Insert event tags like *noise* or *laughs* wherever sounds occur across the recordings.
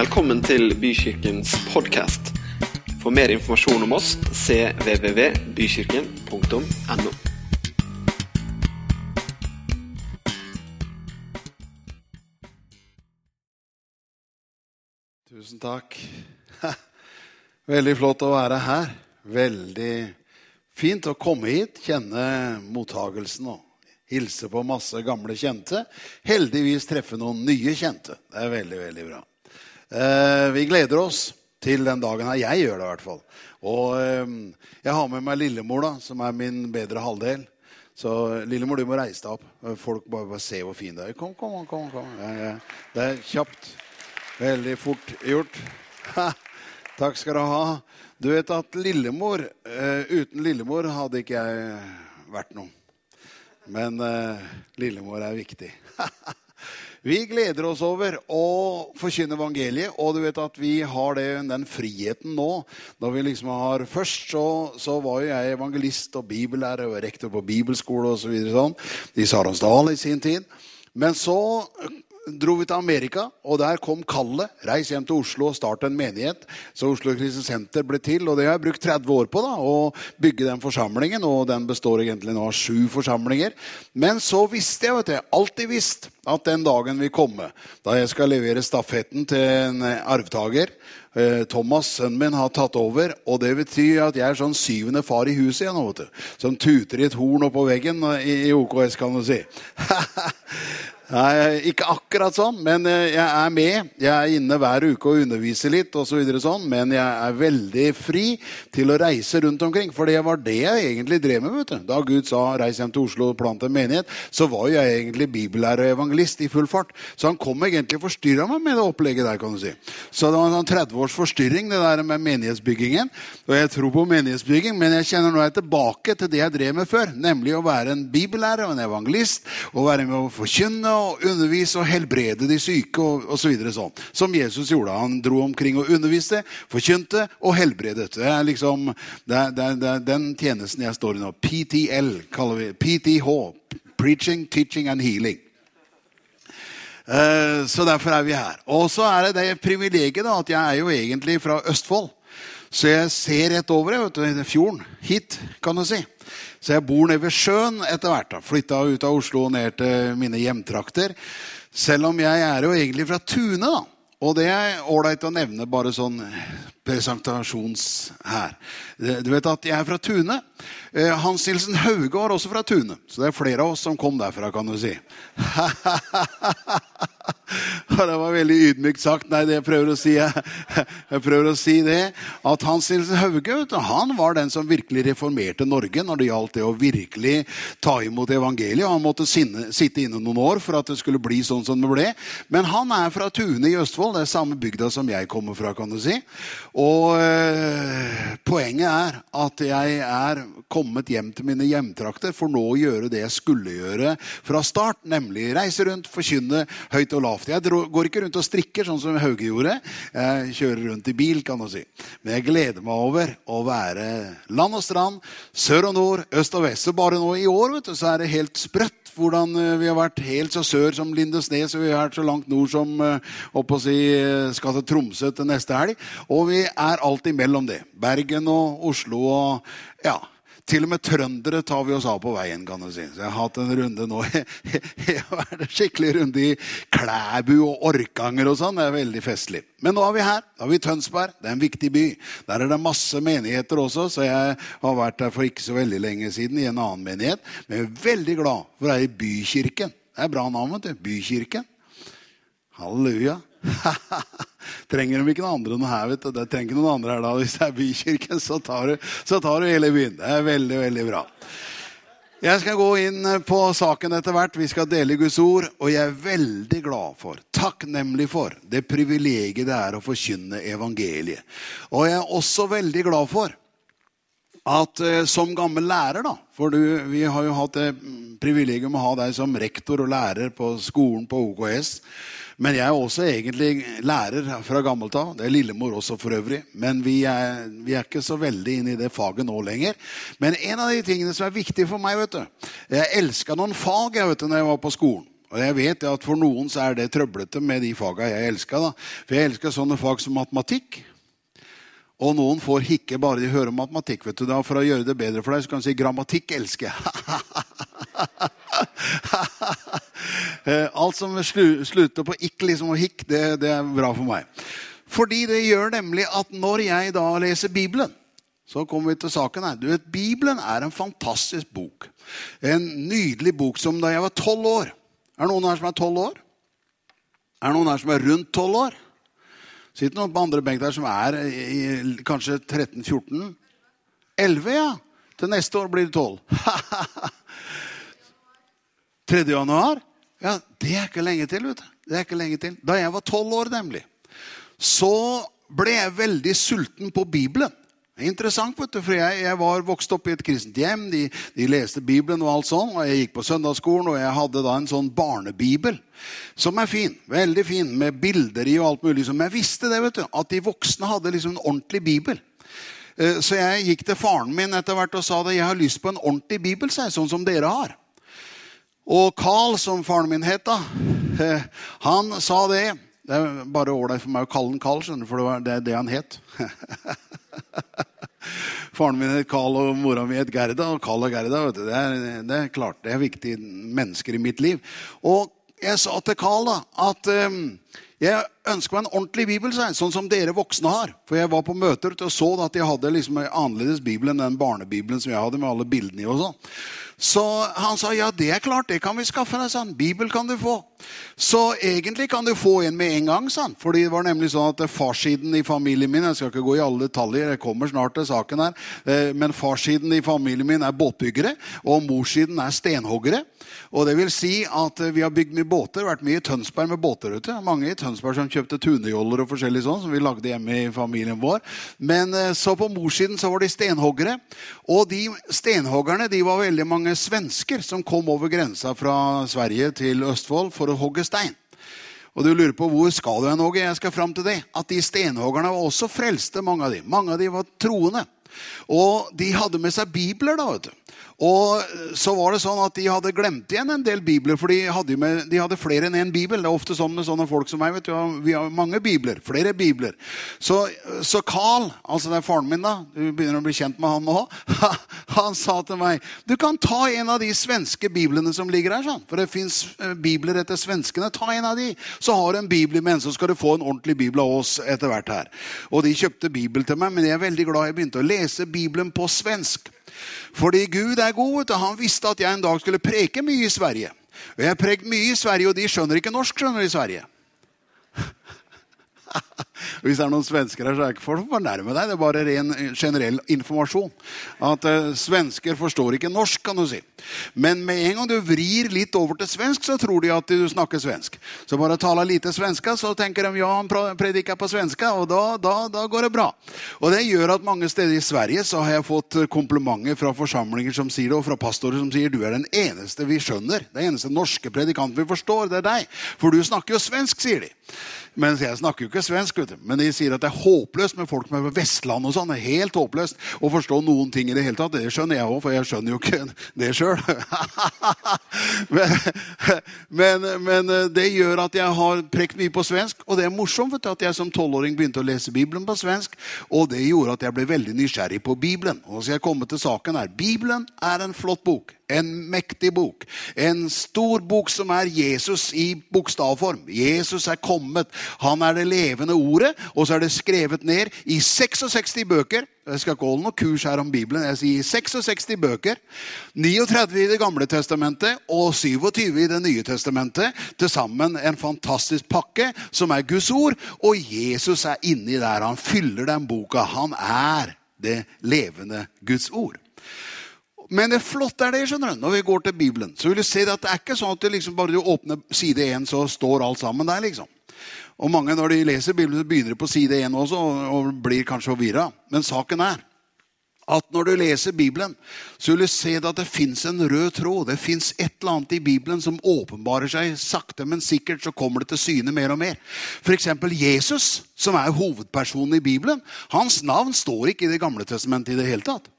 Velkommen til Bykirkens podkast. For mer informasjon om oss cvvvbykirken.no. Tusen takk. *laughs* Veldig flott å være her. Veldig fint å komme hit, kjenne mottagelsen og hilse på masse gamle kjente. Heldigvis treffe noen nye kjente. Det er veldig, veldig bra. Eh, vi gleder oss til den dagen her. Jeg gjør det i hvert fall. Og eh, jeg har med meg lillemor, da, som er min bedre halvdel. Så lillemor, du må reise deg opp. Folk bare, bare se hvor fin du er. Kom, kom, kom. kom. Ja, ja. Det er kjapt. Veldig fort gjort. Ha, takk skal du ha. Du vet at Lillemor eh, Uten Lillemor hadde ikke jeg vært noe. Men eh, Lillemor er viktig. *laughs* vi gleder oss over å forkynne evangeliet. Og du vet at vi har det, den friheten nå. Når vi liksom har, Først så, så var jo jeg evangelist og bibellærer og rektor på bibelskole osv. Så sånn, i Saronsdal i sin tid. Men så dro vi til Amerika, og der kom kallet. Reis hjem til Oslo og start en menighet. Så Oslo Kristent Senter ble til, og det har jeg brukt 30 år på. da, Å bygge den forsamlingen, og den består egentlig nå av sju forsamlinger. Men så visste jeg, vet du, alltid visst at den dagen vil komme da jeg skal levere stafetten til en arvtaker. Thomas, sønnen min, har tatt over. Og det betyr at jeg er sånn syvende far i huset igjen. vet du. Som tuter i et horn oppå veggen i OKS, kan du si. *laughs* Ikke akkurat sånn, men jeg er med. Jeg er inne hver uke og underviser litt, og så sånn, men jeg er veldig fri til å reise rundt omkring. For det var det jeg egentlig drev med. vet du. Da Gud sa 'reis hjem til Oslo og plant en menighet', så var jo jeg egentlig bibellærer og evangelist i full fart. Så han kom egentlig og forstyrra meg med det opplegget der. kan du si. Så det var en sånn 30 års forstyrring, det der med menighetsbyggingen. Og jeg tror på menighetsbygging, men jeg kjenner nå jeg tilbake til det jeg drev med før. Nemlig å være en bibellærer og en evangelist, og være med å forkynne og undervise og helbrede de syke og osv. Så sånn. Som Jesus gjorde. Han dro omkring og underviste, forkynte og helbredet. Det er liksom det er, det er, det er den tjenesten jeg står i nå. PTL kaller vi PTH. Preaching, Teaching and Healing. Uh, så derfor er vi her. Og så er det det privilegiet da, at jeg er jo egentlig fra Østfold. Så jeg ser rett over vet du, fjorden. Hit, kan du si. Så jeg bor nede ved sjøen etter hvert. Flytta ut av Oslo og ned til mine hjemtrakter. Selv om jeg er jo egentlig fra Tune, da. Og det er ålreit å nevne bare sånn presentasjons her. Du vet at jeg er fra Tune. Hans Nilsen Hauge var også fra Tune. Så det er flere av oss som kom derfra, kan du si. *laughs* det var veldig ydmykt sagt. Nei, det jeg prøver å si, *laughs* jeg prøver å si det, at Hans Nilsen Hauge han var den som virkelig reformerte Norge når det gjaldt det å virkelig ta imot evangeliet. Han måtte sinne, sitte inne noen år for at det skulle bli sånn som det ble. Men han er fra Tune i Østfold. Det er samme bygda som jeg kommer fra. kan du si. Og øh, poenget er at jeg er kommet hjem til mine hjemtrakter for nå å gjøre det jeg skulle gjøre fra start. Nemlig reise rundt, forkynne høyt og lavt. Jeg går ikke rundt og strikker, sånn som Hauge gjorde. Jeg kjører rundt i bil, kan du si. Men jeg gleder meg over å være land og strand, sør og nord, øst og vest. Så bare nå i år vet du, så er det helt sprøtt hvordan vi har vært helt så sør som Lindesnes, og vi har vært så langt nord som opp å si, skal til Tromsø til neste helg. Og vi er alltid mellom det. Bergen og Oslo og ja, til og med trøndere tar vi oss av på veien. kan du si. Så Jeg har hatt en runde nå. *laughs* Jeg har en skikkelig runde i Klæbu og Orkanger og sånn. Det er veldig festlig. Men nå er vi her. Da er vi i Tønsberg. Det er en viktig by. Der er det masse menigheter også, så jeg har vært der for ikke så veldig lenge siden i en annen menighet. Men jeg er veldig glad for å være i Bykirken. Det er bra navn, vet du. Bykirken. Halleluja. *laughs* trenger de ikke noen andre enn her. vet du. Det trenger noen andre her da. Hvis det er bykirken, så tar, du, så tar du hele byen. Det er veldig, veldig bra. Jeg skal gå inn på saken etter hvert. Vi skal dele Guds ord. Og jeg er veldig glad for, takknemlig for, det privilegiet det er å forkynne evangeliet. Og jeg er også veldig glad for at eh, som gammel lærer, da For du, vi har jo hatt det privilegium å ha deg som rektor og lærer på skolen på OKS. Men jeg er også egentlig lærer fra gammelt av. Det er lillemor også for øvrig. Men vi er, vi er ikke så veldig inne i det faget nå lenger. Men en av de tingene som er viktig for meg vet du, Jeg elska noen fag jeg vet du, når jeg var på skolen. Og jeg vet at For noen så er det trøblete med de faga jeg elska. For jeg elsker sånne fag som matematikk. Og noen får hikke bare de hører matematikk. vet du da. For å gjøre det bedre for deg, så kan du si grammatikk elsker. *laughs* Eh, Alt som slutter på ikk liksom, og hikk, det, det er bra for meg. Fordi det gjør nemlig at når jeg da leser Bibelen, så kommer vi til saken her. Du vet, Bibelen er en fantastisk bok. En nydelig bok som da jeg var tolv år. Er det noen her som er tolv år? Er det noen her som er rundt tolv år? Sitter noen på andre benk der som er i, kanskje 13-14? 11, ja. Til neste år blir det 12. 3. *laughs* januar? Ja, Det er ikke lenge til. vet du. Det er ikke lenge til. Da jeg var tolv år, nemlig, så ble jeg veldig sulten på Bibelen. Det er Interessant, vet du, for jeg, jeg var vokst opp i et kristent hjem. De, de leste Bibelen og alt sånn, og jeg gikk på søndagsskolen, og jeg hadde da en sånn barnebibel. Som er fin. Veldig fin, med bilder i og alt mulig. Men jeg visste det, vet du, at de voksne hadde liksom en ordentlig bibel. Eh, Så jeg gikk til faren min etter hvert og sa det, jeg har lyst på en ordentlig bibel, sånn som dere har. Og Carl, som faren min het, da, eh, han sa det. Det er bare ålreit for meg å kalle han Carl, skjønner du, for det var- det det han het. *laughs* Faren min het Carl, og mora mi het Gerda. Og Carl og Gerda, du, det er, det er klart, det er viktige mennesker i mitt liv. Og jeg sa til Carl da, at um, jeg ønsker meg en ordentlig bibel, sånn som dere voksne har. For jeg var på møter og så at de hadde liksom en annerledes bibel enn den barnebibelen som jeg hadde med alle bildene i. og sånn. Så han sa ja, det er klart, det kan vi skaffe deg. Sånn. Bibel kan du få. Så egentlig kan du få en med en gang. Sant? Fordi det var nemlig sånn at farssiden i familien min Jeg skal ikke gå i alle detaljer, jeg kommer snart til saken her. eh, Men farssiden i familien min er båtbyggere, og morssiden er stenhoggere. Og det vil si at eh, vi har bygd mye båter, vært mye i Tønsberg med båter. ute. Mange i Tønsberg som kjøpte tunejoller og forskjellig sånn, som vi lagde hjemme i familien vår. Men eh, så på morssiden så var de stenhoggere. Og de stenhoggerne de var veldig mange svensker som kom over grensa fra Sverige til Østfold for å hogge stein. Og du lurer på hvor skal du hen, Åge? Jeg skal fram til det. At de stenhoggerne var også frelste, mange av de. Mange av de var troende. Og de hadde med seg bibler, da, vet du. Og så var det sånn at de hadde glemt igjen en del bibler, for de hadde, med, de hadde flere enn én en bibel. Det er ofte sånn med sånne folk som meg. vet du, Vi har mange bibler. Flere bibler. Så, så Carl, altså det er faren min, da, du begynner å bli kjent med han nå, *laughs* han sa til meg du kan ta en av de svenske biblene som ligger her, sånn. for det fins bibler etter svenskene. Ta en av de, så har du en bibel imens, så skal du få en ordentlig bibel av oss etter hvert her. Og de kjøpte bibel til meg, men jeg er veldig glad jeg begynte å lese Bibelen på svensk. Fordi Gud er god. og. Han visste at jeg en dag skulle preke mye i Sverige. Og jeg har prekt mye i Sverige, og de skjønner ikke norsk. skjønner de i Sverige. *laughs* Hvis det er noen svensker her, så er det ikke for å fornærme deg. Det er bare ren eh, generell informasjon. At eh, svensker forstår ikke norsk, kan du si. Men med en gang du vrir litt over til svensk, så tror de at du snakker svensk. Så bare taler lite svenska, så tenker de ja, han prediker på svenska, og da, da, da går det bra. Og det gjør at mange steder i Sverige så har jeg fått eh, komplimenter fra forsamlinger som sier det, og fra pastorer som sier du er den eneste vi skjønner. Den eneste norske predikanten vi forstår, det er deg. For du snakker jo svensk, sier de. Mens jeg snakker jo ikke svensk, vet du. men de sier at det er håpløst med folk med Vestland og sånn. Helt håpløst å forstå noen ting i det hele tatt. Det skjønner jeg òg, for jeg skjønner jo ikke *laughs* det sjøl. *laughs* men, men, men det gjør at jeg har prekt mye på svensk. Og det er morsomt du, at jeg som tolvåring begynte å lese Bibelen på svensk. Og det gjorde at jeg ble veldig nysgjerrig på Bibelen. Og så skal jeg komme til saken her. Bibelen er en flott bok. En mektig bok. En stor bok som er Jesus i bokstavform. Jesus er kommet. Han er det levende ordet. Og så er det skrevet ned i 66 bøker. Jeg skal ikke holde noe kurs her om Bibelen. Jeg sier 66 bøker. 39 i Det gamle testamentet og 27 i Det nye testamentet. Til sammen en fantastisk pakke som er Guds ord. Og Jesus er inni der. Han fyller den boka. Han er det levende Guds ord. Men det flotte er det, skjønner du, når vi går til Bibelen. Så vil du se at det er ikke sånn at liksom bare du åpner side 1, så står alt sammen der. liksom. Og mange når de leser Bibelen, begynner de på side 1 også, og, og blir kanskje forvirra. Men saken er at når du leser Bibelen, så vil du se at det fins en rød tråd. Det fins et eller annet i Bibelen som åpenbarer seg sakte, men sikkert så kommer det til syne mer og mer. F.eks. Jesus, som er hovedpersonen i Bibelen. Hans navn står ikke i Det gamle testamentet i det hele tatt.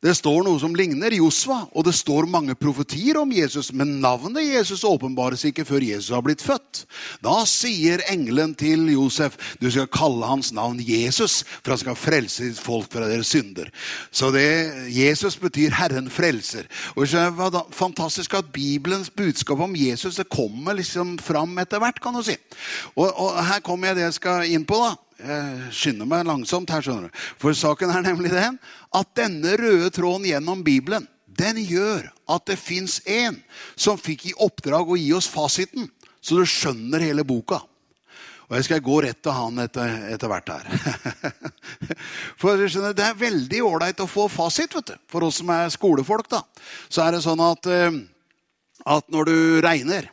Det står noe som ligner Josva, og det står mange profetier om Jesus, men navnet Jesus åpenbares ikke før Jesus har blitt født. Da sier engelen til Josef du skal kalle hans navn Jesus, for han skal frelse ditt folk fra deres synder. Så det, Jesus betyr Herren frelser. Og det var fantastisk at Bibelens budskap om Jesus det kommer liksom fram etter hvert, kan du si. Og, og her kommer jeg det jeg skal inn på. da. Jeg skynder meg langsomt her, skjønner du. For saken er nemlig den at denne røde tråden gjennom Bibelen den gjør at det fins en som fikk i oppdrag å gi oss fasiten, så du skjønner hele boka. Og jeg skal gå rett til han etter, etter hvert her. *laughs* For skjønner, Det er veldig ålreit å få fasit vet du. for oss som er skolefolk. da. Så er det sånn at, eh, at når du regner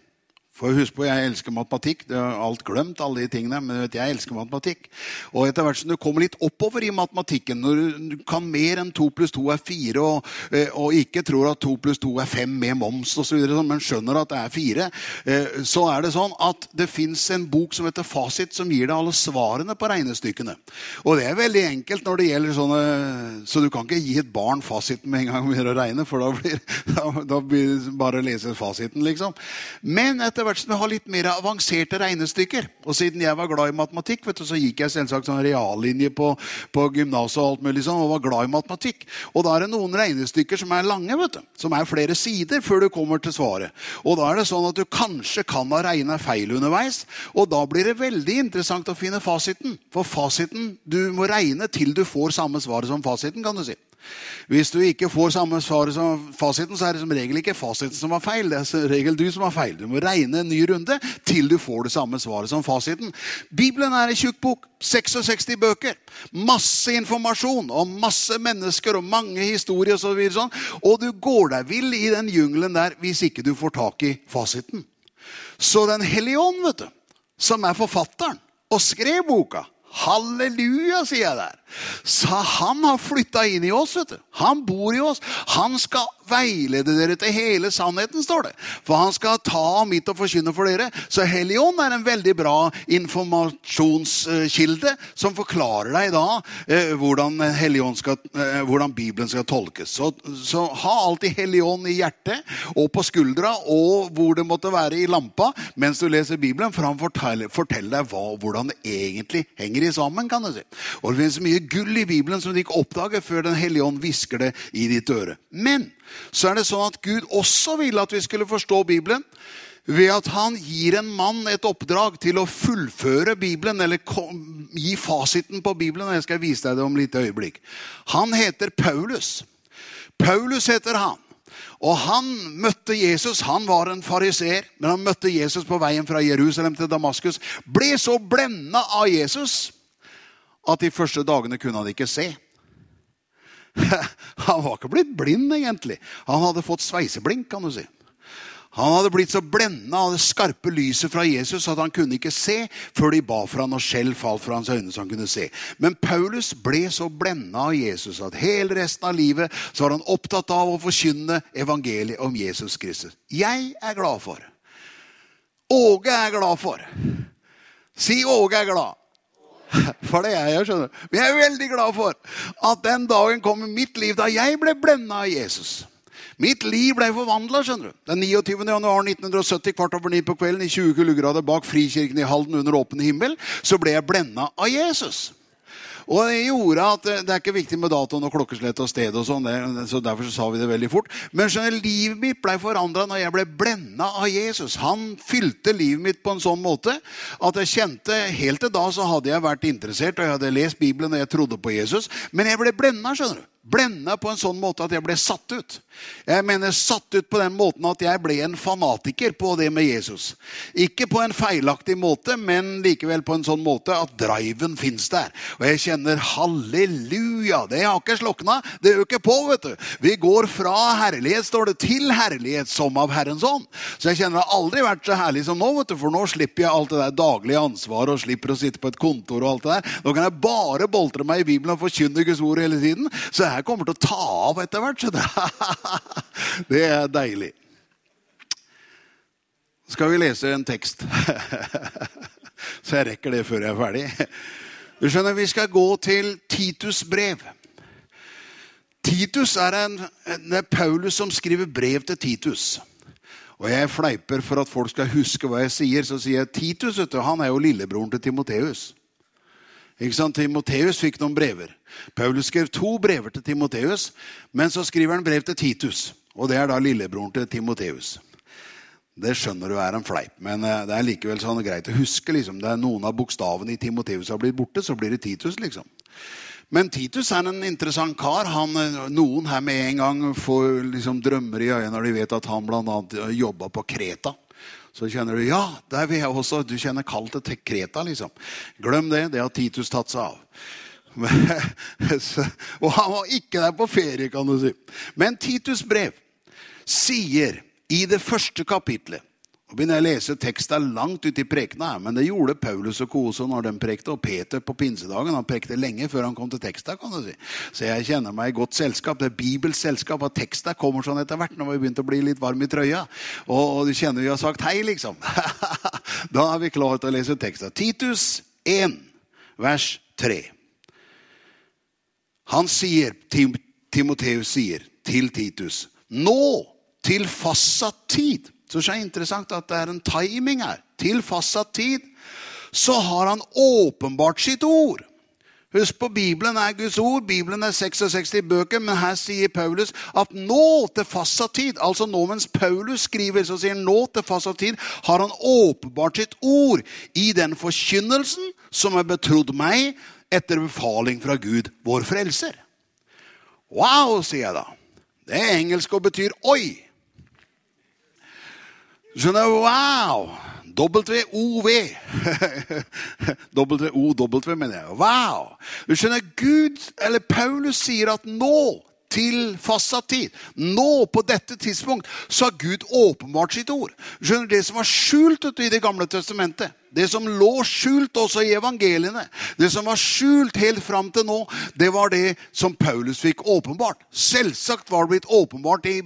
for husk på, Jeg elsker matematikk. Det er alt glemt, alle de tingene, men vet, jeg elsker matematikk. Og etter hvert som du kommer litt oppover i matematikken, når du kan mer enn 2 pluss 2 er 4, og, eh, og, ikke tror at 2 pluss 2 er 5 med moms osv., men skjønner at det er 4, eh, så er det sånn at det fins en bok som heter Fasit, som gir deg alle svarene på regnestykkene. Og det er veldig enkelt når det gjelder sånne Så du kan ikke gi et barn fasiten med en gang du begynner å regne, for da blir, *laughs* da, da blir bare å lese fasiten, liksom. Men etter jeg har litt mer avanserte regnestykker. Og siden jeg var glad i matematikk, du, så gikk jeg selvsagt sånn reallinje på, på gymnaset og alt mulig sånn, og var glad i matematikk. Og da er det noen regnestykker som er lange, vet du, som er flere sider før du kommer til svaret. Og da er det sånn at du kanskje kan ha regna feil underveis, og da blir det veldig interessant å finne fasiten. For fasiten du må regne til du får samme svaret som fasiten, kan du si. Hvis du ikke får samme svar som fasiten, så er det som regel ikke fasiten som var feil. Det er som regel du som har feil. Du må regne en ny runde til du får det samme svaret som fasiten. Bibelen er en tjukk bok. 66 bøker. Masse informasjon om masse mennesker og mange historier. Og, sånn. og du går deg vill i den jungelen der hvis ikke du får tak i fasiten. Så Den hellige ånd, vet du, som er forfatteren og skrev boka Halleluja, sier jeg der. Så han har flytta inn i oss. vet du. Han bor i oss. Han skal veilede dere til hele sannheten, står det. For han skal ta av mitt og forkynne for dere. Så Helligånd er en veldig bra informasjonskilde som forklarer deg da eh, hvordan, skal, eh, hvordan, Bibelen skal tolkes. Så, så ha alltid Helligånd i hjertet og på skuldra og hvor det måtte være i lampa mens du leser Bibelen, for han forteller, forteller deg hva, hvordan det egentlig henger i sammen. kan du si. Og Det finnes mye gull i Bibelen som du ikke oppdager før Den hellige ånd hvisker det i ditt øre. Men så er det sånn at Gud også ville at vi skulle forstå Bibelen ved at han gir en mann et oppdrag til å fullføre Bibelen, eller gi fasiten på Bibelen. og Jeg skal vise deg det om litt øyeblikk. Han heter Paulus. Paulus heter han. Og han møtte Jesus. Han var en fariseer, men han møtte Jesus på veien fra Jerusalem til Damaskus. Ble så blenda av Jesus at de første dagene kunne han ikke se. *laughs* Han var ikke blitt blind, egentlig. Han hadde fått sveiseblink, kan du si. Han hadde blitt så blenda av det skarpe lyset fra Jesus at han kunne ikke se før de ba for han og skjell falt fra hans øyne. så han kunne se. Men Paulus ble så blenda av Jesus at hele resten av livet så var han opptatt av å forkynne evangeliet om Jesus Kristus. Jeg er glad for. Åge er glad for. Si Åge er glad. *laughs* For det er jeg, skjønner Men jeg er veldig glad for at den dagen kom i mitt liv da jeg ble blenda av Jesus. Mitt liv ble forvandla. Den 29. januar 1970 kvart over ni på kvelden i 20 kuldegrader bak Frikirken i Halden under åpen himmel, så ble jeg blenda av Jesus. Og det gjorde at det er ikke viktig med datoen og klokkeslett og sted, og sånn, så derfor så sa vi det veldig fort. Men skjønner, livet mitt ble forandra når jeg ble blenda av Jesus. Han fylte livet mitt på en sånn måte at jeg kjente Helt til da så hadde jeg vært interessert, og jeg hadde lest Bibelen og jeg trodde på Jesus. Men jeg ble blenda, skjønner du blenda på en sånn måte at jeg ble satt ut. Jeg mener satt ut på den måten at jeg ble en fanatiker på det med Jesus. Ikke på en feilaktig måte, men likevel på en sånn måte at driven fins der. Og jeg kjenner halleluja. Det har ikke slokna. Det øker på, vet du. Vi går fra herlighet, står det, til herlighet som av Herrens ånd. Så jeg kjenner det har aldri vært så herlig som nå, vet du, for nå slipper jeg alt det der daglige ansvaret og slipper å sitte på et kontor og alt det der. Nå kan jeg bare boltre meg i Bibelen og forkynne Guds ord hele tiden. Så jeg her kommer til å ta av etter hvert. Så det, *laughs* det er deilig. Skal vi lese en tekst? *laughs* Så jeg rekker det før jeg er ferdig. Du skjønner, Vi skal gå til Titus brev. Titus er en, det er Paulus som skriver brev til Titus. Og jeg fleiper for at folk skal huske hva jeg sier. Så sier jeg Titus vet du, han er jo lillebroren til Timoteus. Ikke sant? Timoteus fikk noen brever. Paulus skrev to brever til Timoteus, men så skriver han brev til Titus. Og det er da lillebroren til Timoteus. Det skjønner du er en fleip, men eh, det er likevel sånn greit å huske. liksom. Det er Noen av bokstavene i Timoteus har blitt borte, så blir det Titus. liksom. Men Titus er en interessant kar. Han, eh, noen her med en gang får liksom drømmer i øynene når de vet at han bl.a. jobba på Kreta. Så kjenner du ja, der vil jeg også. Du kjenner kallet til Kreta. liksom. Glem det. Det har Titus tatt seg av. *laughs* og han var ikke der på ferie, kan du si. Men Titus' brev sier i det første kapitlet Nå begynner jeg å lese teksten langt ute i prekena, men det gjorde Paulus og Kose når de prekte, og Peter på pinsedagen. Han prekte lenge før han kom til teksten, kan du si. Så jeg kjenner meg i godt selskap. Det er Bibels selskap. At teksten kommer sånn etter hvert når vi begynte å bli litt varme i trøya. Og, og du kjenner vi har sagt hei, liksom. *laughs* da er vi klare til å lese teksten. Titus 1, vers 3. Han sier, Tim, Timoteus sier til Titus, nå til fastsatt tid. Så det er interessant at det er en timing her. Til fastsatt tid så har han åpenbart sitt ord. Husk på, Bibelen er Guds ord. Bibelen er 66 bøker. Men her sier Paulus at nå til fastsatt tid, altså nå mens Paulus skriver, så sier han nå til fastsatt tid, har han åpenbart sitt ord i den forkynnelsen som er betrodd meg etter befaling fra Gud, vår frelser. Wow, sier jeg da. Det er engelsk og betyr oi. Skjønner? Wow! W-O-V. W-O-W, *laughs* mener jeg. Wow! Du skjønner, Gud, eller Paulus sier at nå til fastsatt tid. Nå, på dette tidspunkt, så har Gud åpenbart sitt ord. Skjønner Det som var skjult i Det gamle testamentet, det som lå skjult også i evangeliene, det som var skjult helt fram til nå, det var det som Paulus fikk åpenbart. Selvsagt var det blitt åpenbart i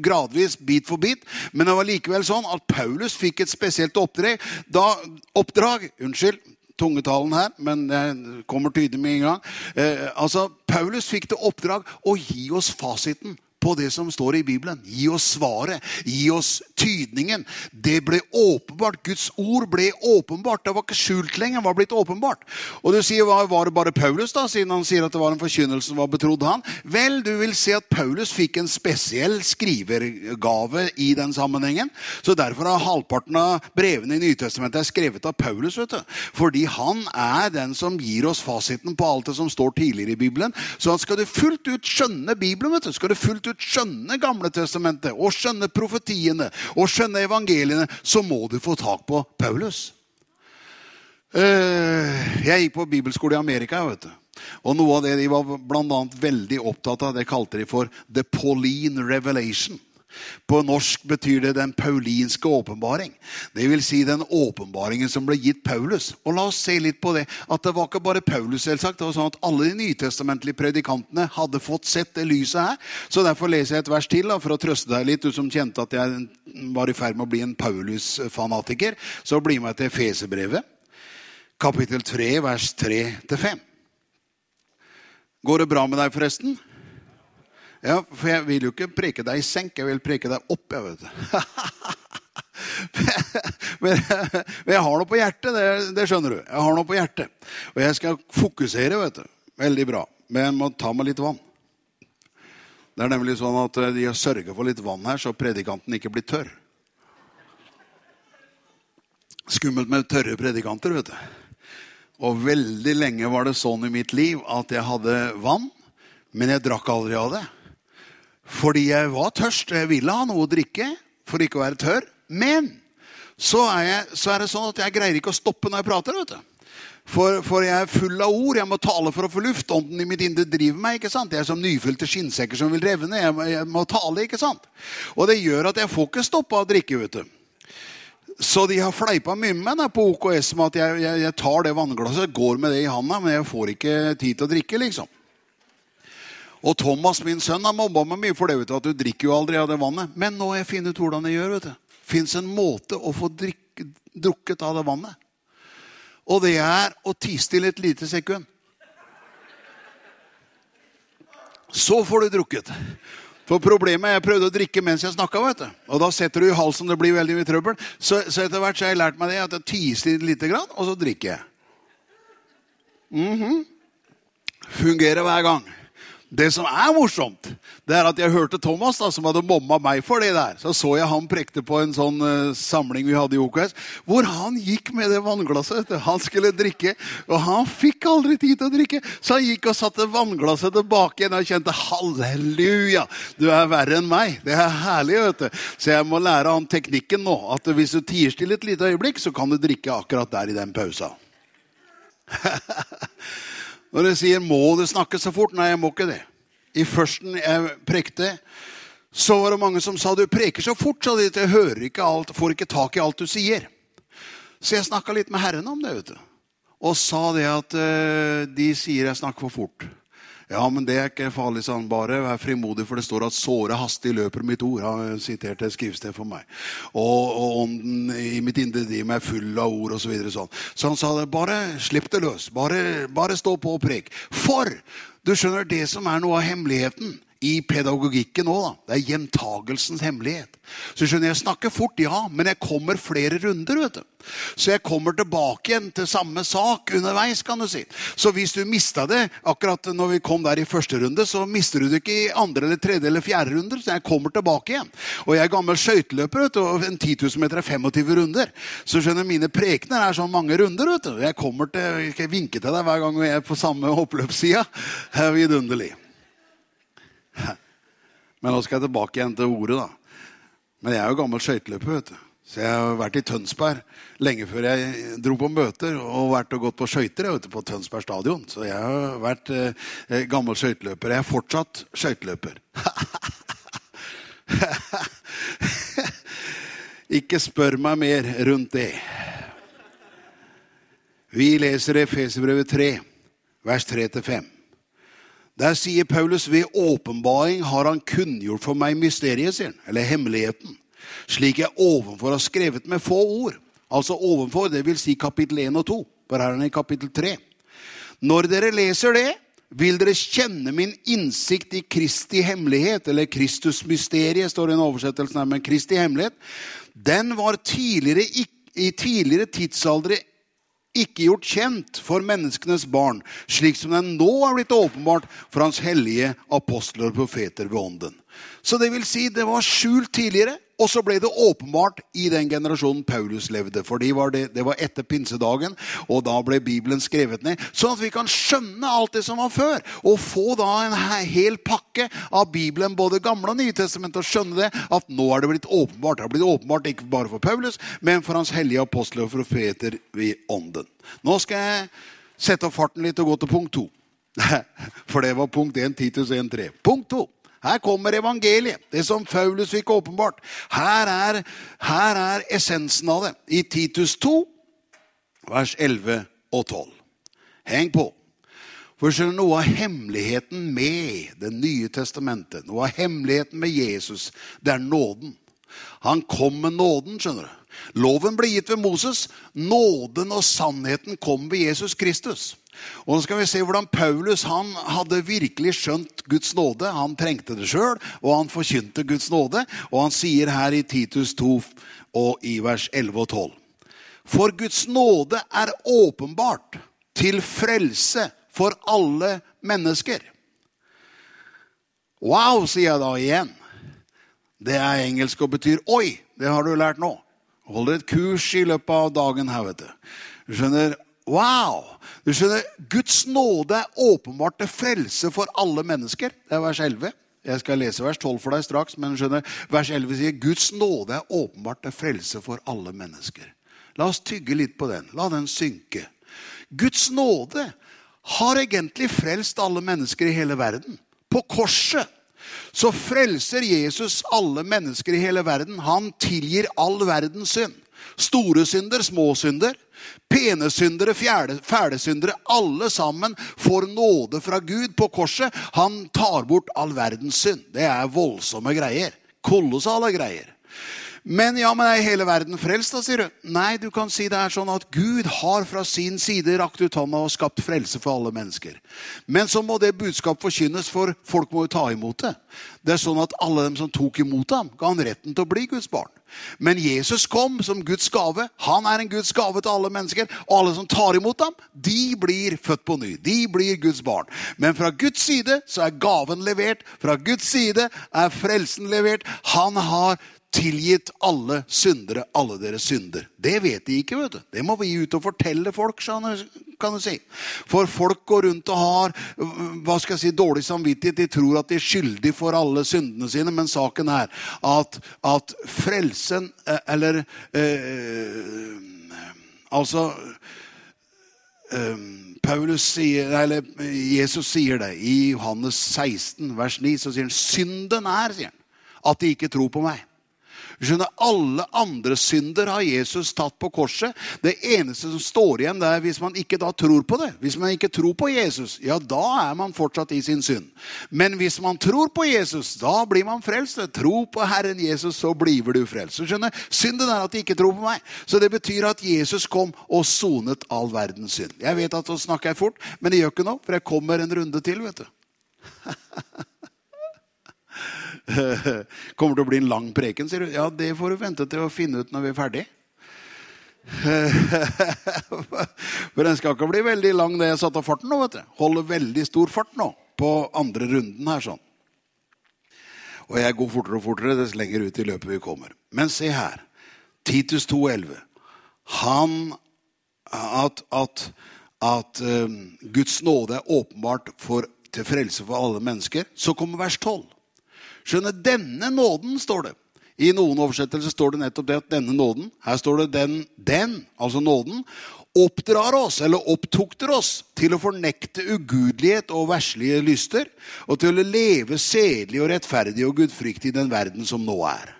gradvis, bit for bit, men det var likevel sånn at Paulus fikk et spesielt oppdrag. Da, oppdrag unnskyld, tungetalen her, men det kommer tydelig med en gang. Eh, altså, Paulus fikk det oppdrag å gi oss fasiten på det som står i Bibelen. Gi oss svaret. Gi oss tydningen. Det ble åpenbart. Guds ord ble åpenbart. Det var ikke skjult lenger. Det var blitt åpenbart. Og du sier, Var det bare Paulus, da, siden han sier at det var en forkynnelse som var betrodd han? Vel, du vil se at Paulus fikk en spesiell skrivergave i den sammenhengen. Så derfor har halvparten av brevene i Nytestamentet er skrevet av Paulus. vet du. Fordi han er den som gir oss fasiten på alt det som står tidligere i Bibelen. Så skal du fullt ut skjønne Bibelen, vet du, skal du fullt ut ut skjønne Gamle testamentet og skjønne profetiene og skjønne evangeliene, så må du få tak på Paulus. Eh, jeg gikk på bibelskole i Amerika. vet du. Og Noe av det de var blant annet veldig opptatt av, det kalte de for The Pauline Revelation. På norsk betyr det den paulinske åpenbaring. Vil si den åpenbaringen som ble gitt Paulus. Og la oss se litt på det. At det var ikke bare Paulus, selvsagt. Det var sånn at alle de nytestamentlige predikantene hadde fått sett det lyset her. Så derfor leser jeg et vers til da, for å trøste deg litt, du som kjente at jeg var i ferd med å bli en Paulus-fanatiker. Så bli med til Fesebrevet, kapittel 3, vers 3-5. Går det bra med deg, forresten? Ja, For jeg vil jo ikke preke deg i senk, jeg vil preke deg opp. jeg vet *laughs* men, men jeg har noe på hjertet, det, det, skjønner du. Jeg har noe på hjertet. Og jeg skal fokusere, vet du. Veldig bra. Men jeg må ta meg litt vann. Det er nemlig sånn at eh, de har sørga for litt vann her, så predikanten ikke blir tørr. Skummelt med tørre predikanter, vet du. Og veldig lenge var det sånn i mitt liv at jeg hadde vann, men jeg drakk aldri av det. Fordi jeg var tørst, og jeg ville ha noe å drikke for ikke å være tørr. Men så er, jeg, så er, det sånn at jeg greier ikke å stoppe når jeg prater. vet du. For, for, jeg er full av ord. Jeg må tale for å få luft. Ånden i mitt indre driver meg. ikke sant? Jeg er som nyfylte skinnsekker som vil revne. Jeg, jeg, må tale. ikke sant? Og det gjør at jeg får ikke stoppa å drikke. vet du. Så de har fleipa mye med meg på OKS med at jeg, jeg, tar det vannglasset, går med det i handa, men jeg får ikke tid til å drikke. liksom. Og Thomas, min sønn, har mobba meg mye for det, vet du, at du drikker jo aldri av det vannet. Men nå har jeg funnet ut hvordan jeg gjør. vet du. Fins en måte å få drikke, drukket av det vannet. Og det er å tie stille et lite sekund. Så får du drukket. For problemet er Jeg prøvde å drikke mens jeg snakka. Og da setter du i halsen, det blir veldig mye trøbbel. Så, så etter hvert så har jeg lært meg det at jeg tiser grann, og så drikker jeg. Mhm. Fungerer hver gang. Det som er morsomt, det er at jeg hørte Thomas, da, som hadde momma meg for det der. Så så jeg han prekte på en sånn uh, samling vi hadde i OKS, hvor han gikk med det vannglasset. Han skulle drikke, og han fikk aldri tid til å drikke. Så han gikk og satte vannglasset tilbake igjen og kjente halleluja, du er verre enn meg. Det er herlig, vet du. Så jeg må lære han teknikken nå. At hvis du tier stille et lite øyeblikk, så kan du drikke akkurat der i den pausa. *laughs* Når jeg sier 'må du snakke så fort'? Nei, jeg må ikke det. I førsten jeg prekte, så var det mange som sa 'du preker så fort', sa de. Jeg hører ikke alt, får ikke tak i alt du sier. Så jeg snakka litt med Herren om det, vet du. Og sa det at uh, de sier jeg snakker for fort. Ja, men det er ikke farlig, sa han. Bare vær frimodig, for det står at 'såre hastig løper mitt ord'. Han siterte et skrivsted for meg. Og, og ånden i mitt indre driv er full av ord, osv. Så, videre, sånn. så han sa det. Bare slipp det løs. Bare, bare stå på og prek. For du skjønner, det som er noe av hemmeligheten i pedagogikken òg. Det er gjentagelsens hemmelighet. Så skjønner Jeg snakker fort, ja, men jeg kommer flere runder. vet du. Så jeg kommer tilbake igjen til samme sak underveis. kan du si. Så hvis du mista det akkurat når vi kom der i første runde, så mister du det ikke i andre, eller tredje eller fjerde runder. Så jeg kommer tilbake igjen. Og jeg er gammel skøyteløper, og en 10 000 meter er 25 runder. Så skjønner mine prekener er sånn mange runder. vet du. Jeg kommer til, jeg vinker vinke til deg hver gang vi er på samme oppløpssida. Vidunderlig. Men nå skal jeg tilbake igjen til ordet, da. Men jeg er jo gammel skøyteløper, vet du. Så jeg har vært i Tønsberg lenge før jeg dro på møter. Og vært og gått på skøyter på Tønsberg stadion. Så jeg har vært eh, gammel skøyteløper. Jeg er fortsatt skøyteløper. *laughs* Ikke spør meg mer rundt det. Vi leser Efeserbrevet 3, vers 3-5. Der sier Paulus ved åpenbaring har han kunngjort for meg mysteriet, sier han, eller hemmeligheten, slik jeg ovenfor har skrevet med få ord. Altså ovenfor, det vil si kapittel 1 og 2. For her er han i kapittel 3. Når dere leser det, vil dere kjenne min innsikt i Kristi hemmelighet, eller Kristus-mysteriet, står det i en oversettelse her, men Kristi hemmelighet. Den var tidligere, i tidligere tidsaldre ikke gjort kjent for menneskenes barn, slik som den nå er blitt åpenbart for hans hellige apostler og profeter ved ånden. Så det vil si, det var skjult tidligere, og så ble det åpenbart i den generasjonen Paulus levde. For det, det, var etter pinsedagen, og da ble Bibelen skrevet ned. Sånn at vi kan skjønne alt det som var før, og få da en hel pakke av Bibelen, både Gamle og Nye testamentet, og skjønne det at nå er det blitt åpenbart. Det har blitt åpenbart ikke bare for Paulus, men for hans hellige apostler og profeter ved ånden. Nå skal jeg sette opp farten litt og gå til punkt to. *laughs* For det var punkt 1, Titus 1.3. Punkt 2. Her kommer evangeliet, det som Faulus fikk åpenbart. Her er, her er essensen av det. I Titus 2, vers 11 og 12. Heng på. For skjønner Noe av hemmeligheten med Det nye testamentet, noe av hemmeligheten med Jesus, det er nåden. Han kom med nåden, skjønner du. Loven ble gitt ved Moses. Nåden og sannheten kom ved Jesus Kristus. Og nå skal vi se hvordan Paulus han hadde virkelig skjønt Guds nåde. Han trengte det sjøl, og han forkynte Guds nåde. Og han sier her i Titus 2 og i vers 11 og 12. For Guds nåde er åpenbart til frelse for alle mennesker. Wow, sier jeg da igjen. Det er engelsk og betyr 'oi'. Det har du lært nå. Holder et kurs i løpet av dagen her, vet du. Du skjønner, Wow! Du skjønner, Guds nåde er åpenbart til frelse for alle mennesker. Det er vers 11. Jeg skal lese vers 12 for deg straks, men skjønner, vers 11 sier Guds nåde er åpenbart til frelse for alle mennesker. La oss tygge litt på den. La den synke. Guds nåde har egentlig frelst alle mennesker i hele verden. På korset så frelser Jesus alle mennesker i hele verden. Han tilgir all verdens synd. Store synder, små synder. Pene syndere, fæle syndere. Alle sammen får nåde fra Gud på korset. Han tar bort all verdens synd. Det er voldsomme greier. Kolossale greier. Men ja, men er hele verden frelst, da, sier du? Nei, du kan si det er sånn at Gud har fra sin side rakt ut hånda og skapt frelse for alle mennesker. Men så må det budskap forkynnes, for folk må jo ta imot det. Det er sånn at alle dem som tok imot ham, ga han retten til å bli Guds barn. Men Jesus kom som Guds gave. Han er en Guds gave til alle mennesker. Og alle som tar imot ham, de blir født på ny. De blir Guds barn. Men fra Guds side så er gaven levert. Fra Guds side er frelsen levert. Han har tilgitt alle syndere alle deres synder. Det vet de ikke. vet du. Det må vi ut og fortelle folk. kan du si. For folk går rundt og har hva skal jeg si, dårlig samvittighet. De tror at de er skyldige for alle syndene sine. Men saken er at, at frelsen eh, Eller eh, Altså eh, Paulus sier, eller Jesus sier det i Johannes 16, vers 9. Så sier han synden er sier han, at de ikke tror på meg. Skjønner, Alle andre synder har Jesus tatt på korset. Det eneste som står igjen, det er hvis man ikke da tror på det. Hvis man ikke tror på Jesus, ja, da er man fortsatt i sin synd. Men hvis man tror på Jesus, da blir man frelst. Tro på Herren Jesus, så blir du frelst. Skjønner, Synden er at de ikke tror på meg. Så det betyr at Jesus kom og sonet all verdens synd. Jeg vet at nå snakker jeg fort, men det gjør ikke noe, for jeg kommer en runde til, vet du. *laughs* *laughs* Kommer til å bli en lang preken, sier du. Ja, det får du vente til å finne ut når vi er ferdig. *laughs* For den skal ikke bli veldig lang det jeg satte av farten nå. vet du. Holder veldig stor fart nå på andre runden her sånn. Og jeg går fortere og fortere dess lenger ut i løpet vi kommer. Men se her. Titus 2,11. Han At, at, at um, Guds nåde er åpenbart for, til frelse for alle mennesker. Så kommer vers 12. Skjønner, denne nåden, står det. I noen oversettelser står det nettopp det at denne nåden Her står det den, den, altså nåden, oppdrar oss, eller opptukter oss, til å fornekte ugudelighet og verslige lyster, og til å leve sedelig og rettferdig og gudfryktig i den verden som nå er.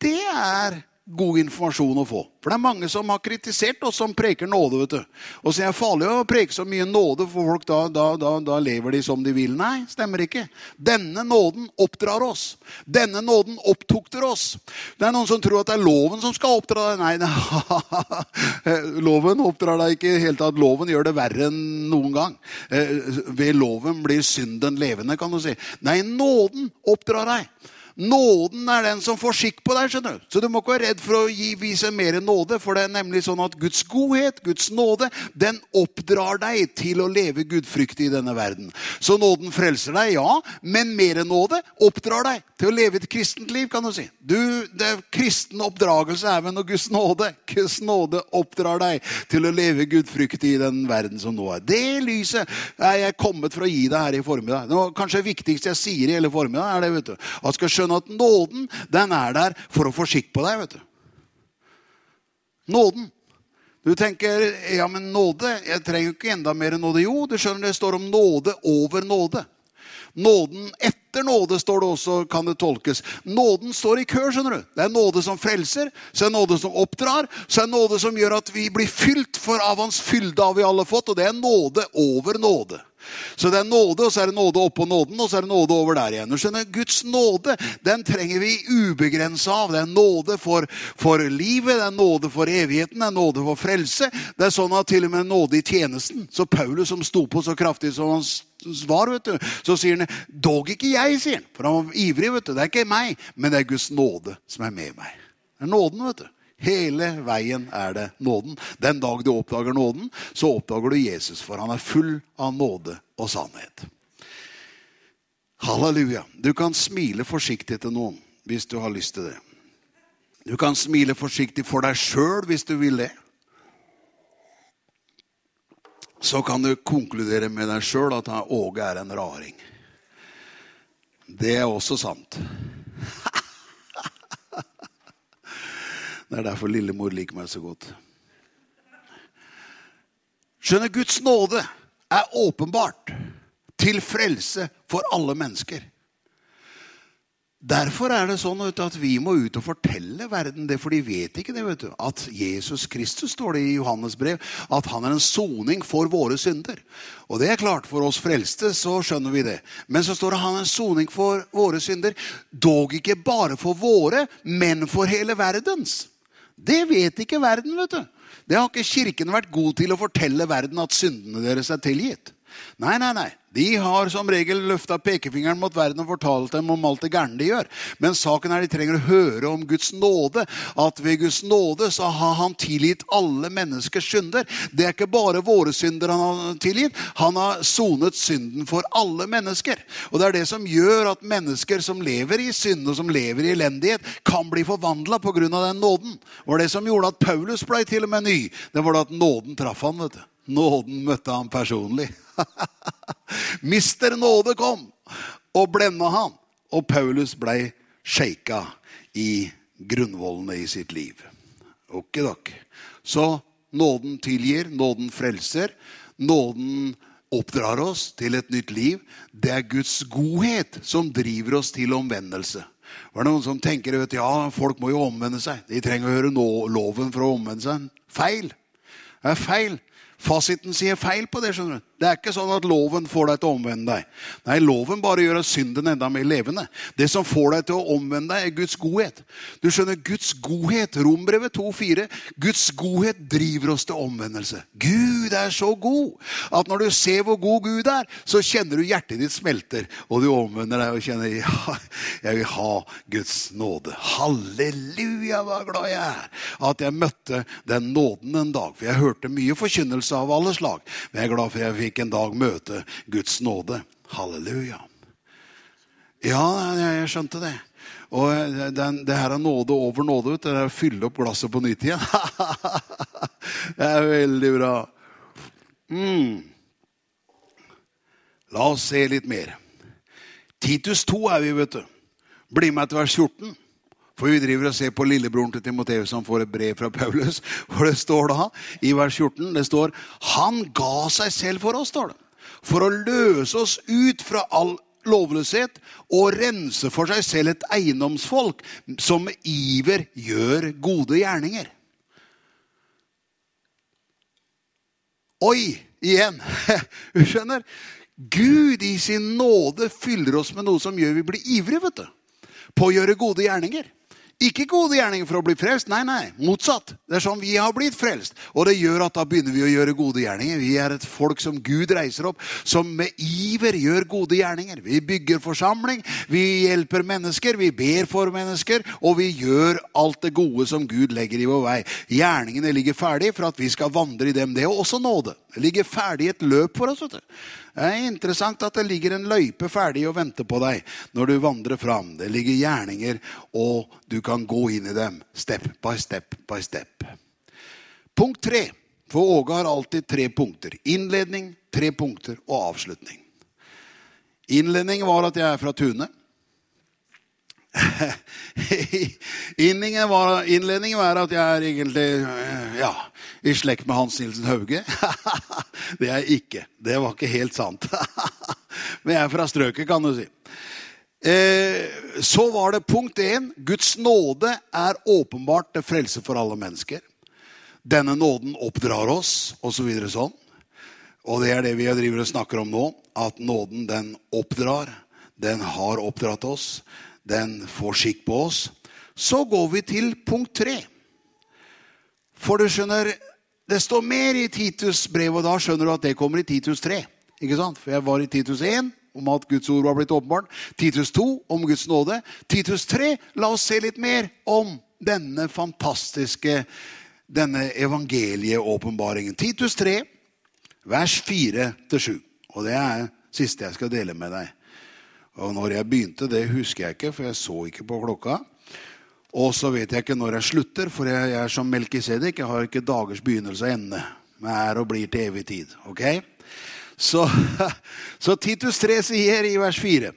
Det er god informasjon å få. For det er mange som har kritisert oss som preker nåde. vet du. Og så er det farlig å preke så mye nåde, for folk da, da, da, da, lever de som de vil. Nei, stemmer ikke. Denne nåden oppdrar oss. Denne nåden opptukter oss. Det er noen som tror at det er loven som skal oppdra deg. Nei, nei. *laughs* loven oppdrar deg ikke i hele tatt. Loven gjør det verre enn noen gang. Eh, ved loven blir synden levende, kan du si. Nei, nåden oppdrar deg. Nåden er den som får skikk på deg. skjønner du. Så du må ikke være redd for å gi, vise mer nåde. For det er nemlig sånn at Guds godhet, Guds nåde, den oppdrar deg til å leve gudfryktig i denne verden. Så nåden frelser deg, ja. Men mer nåde oppdrar deg til å leve et kristent liv, kan du si. Du, det Kristen oppdragelse er vel noe Guds nåde. Guds nåde oppdrar deg til å leve gudfryktig i den verden som nå er. Det lyset er jeg kommet for å gi deg her i formiddag. Det kanskje det viktigste jeg sier i hele formiddag, er det, vet du. At skal skjønne skjønne at nåden den er der for å få skikk på deg. vet du. Nåden. Du tenker ja, men nåde Jeg trenger ikke enda mer nåde. Jo, du skjønner det står om nåde over nåde. Nåden etter nåde står det også, kan det tolkes. Nåden står i kø. skjønner du. Det er nåde som frelser, så er nåde som oppdrar, så er nåde som gjør at vi blir fylt, for av hans fylde har vi alle fått. Og det er nåde over nåde. Så det er nåde, og så er det nåde oppå nåden, og så er det nåde over der igjen. Du skjønner, Guds nåde den trenger vi ubegrensa av. Det er nåde for, for, livet, det er nåde for evigheten, det er nåde for frelse. Det er sånn at til og med nåde i tjenesten. Så Paulus som sto på så kraftig som han svar, vet du, så sier han dog ikke jeg, sier han. For han var ivrig. vet du. Det er ikke meg, men det er Guds nåde som er med meg. Det er nåden, vet du. Hele veien er det nåden. Den dag du oppdager nåden, så oppdager du Jesus, for han er full av nåde og sannhet. Halleluja. Du kan smile forsiktig til noen hvis du har lyst til det. Du kan smile forsiktig for deg sjøl hvis du vil det. Så kan du konkludere med deg sjøl at Åge er en raring. Det er også sant. *laughs* Det er derfor lillemor liker meg så godt. Skjønner, Guds nåde er åpenbart til frelse for alle mennesker. Derfor er det sånn at vi må ut og fortelle verden det, for de vet ikke det. vet du, At Jesus Kristus, står det i Johannes brev, at han er en soning for våre synder. Og det er klart, for oss frelste så skjønner vi det. Men så står det han er en soning for våre synder. Dog ikke bare for våre, men for hele verdens. Det vet ikke verden, vet du. Det har ikke Kirken vært god til å fortelle verden at syndene deres er tilgitt. Nei, nei, nei. De har som regel løfta pekefingeren mot verden og fortalt dem om alt det gærne de gjør. Men saken er de trenger å høre om Guds nåde. At ved Guds nåde så har han tilgitt alle menneskers synder. Det er ikke bare våre synder han har tilgitt. Han har sonet synden for alle mennesker. Og det er det som gjør at mennesker som lever i synd og som lever i elendighet, kan bli forvandla pga. den nåden. Det var det som gjorde at Paulus ble til og med ny. Det var det at nåden traff han, vet du. Nåden møtte han personlig. *laughs* Mister nåde kom og blenda han. Og Paulus blei shaka i grunnvollene i sitt liv. Ok, dok. Så nåden tilgir, nåden frelser. Nåden oppdrar oss til et nytt liv. Det er Guds godhet som driver oss til omvendelse. Var det noen som tenker at ja, folk må jo omvende seg? De trenger å høre loven for å omvende seg. Feil. Det er feil. Fasiten sier feil på det. skjønner du. Det er ikke sånn at loven får deg til å omvende deg. Nei, Loven bare gjør synden enda mer levende. Det som får deg til å omvende deg, er Guds godhet. Du skjønner, Guds godhet, Rombrevet 2,4, Guds godhet driver oss til omvendelse. Gud er så god at når du ser hvor god Gud er, så kjenner du hjertet ditt smelter, og du omvender deg og kjenner ja, jeg vil ha Guds nåde. Halleluja, hva glad jeg er at jeg møtte den nåden en dag. For jeg hørte mye forkynnelse av alle slag. Men jeg er glad for jeg fikk en dag møte Guds nåde. Halleluja. Ja, jeg skjønte det. Og den, det her er nåde over nåde. Det er å fylle opp glasset på nytt igjen. *laughs* det er veldig bra. Mm. La oss se litt mer. Titus 2 er vi, vet du. Bli med til vers 14. For vi driver og ser på lillebroren til Timoteus som får et brev fra Paulus. Hvor det står da i vers 14 det står, Han ga seg selv for oss, står det. For å løse oss ut fra all lovløshet og rense for seg selv et eiendomsfolk som med iver gjør gode gjerninger. Oi! Igjen. *laughs* Du skjønner? Gud i sin nåde fyller oss med noe som gjør vi blir ivrige vet du, på å gjøre gode gjerninger. Ikke gode gjerninger for å bli frelst. Nei, nei. Motsatt. Det er sånn vi har blitt frelst. Og det gjør at da begynner vi å gjøre gode gjerninger. Vi er et folk som Gud reiser opp, som med iver gjør gode gjerninger. Vi bygger forsamling, vi hjelper mennesker, vi ber for mennesker, og vi gjør alt det gode som Gud legger i vår vei. Gjerningene ligger ferdig for at vi skal vandre i dem. Det er også nåde. Det ligger ferdig et løp for oss. vet du. Det er interessant at det ligger en løype ferdig og venter på deg når du vandrer fram. Det ligger gjerninger, og du kan gå inn i dem step by step by step. Punkt tre. For Åge har alltid tre punkter. Innledning, tre punkter og avslutning. Innledning var at jeg er fra Tune. *laughs* Innledningen var, innledningen var at jeg er egentlig ja, i slekt med Hans Nilsen Hauge. *laughs* Det er jeg ikke. Det var ikke helt sant. *laughs* Men jeg er fra strøket, kan du si. Eh, så var det punkt én. Guds nåde er åpenbart til frelse for alle mennesker. Denne nåden oppdrar oss, osv. Så sånn. Og det er det vi driver og snakker om nå. At nåden, den oppdrar. Den har oppdratt oss. Den får skikk på oss. Så går vi til punkt tre. For du skjønner, det står mer i Titus brev, og da skjønner du at det kommer i Titus 3. Ikke sant? For jeg var i Titus 1 om at Guds ord var blitt åpenbart. Titus 2 om Guds nåde. Titus 3, la oss se litt mer om denne fantastiske denne evangelieåpenbaringen. Titus 3, vers 4-7. Og det er det siste jeg skal dele med deg. Og når jeg begynte, det husker jeg ikke, for jeg så ikke på klokka. Og så vet jeg ikke når jeg slutter, for jeg, er som Melkisedek. Jeg har ikke dagers begynnelse og ende. Men er og blir til evig tid. ok? Så, *laughs* så Titus 3 sier i vers 4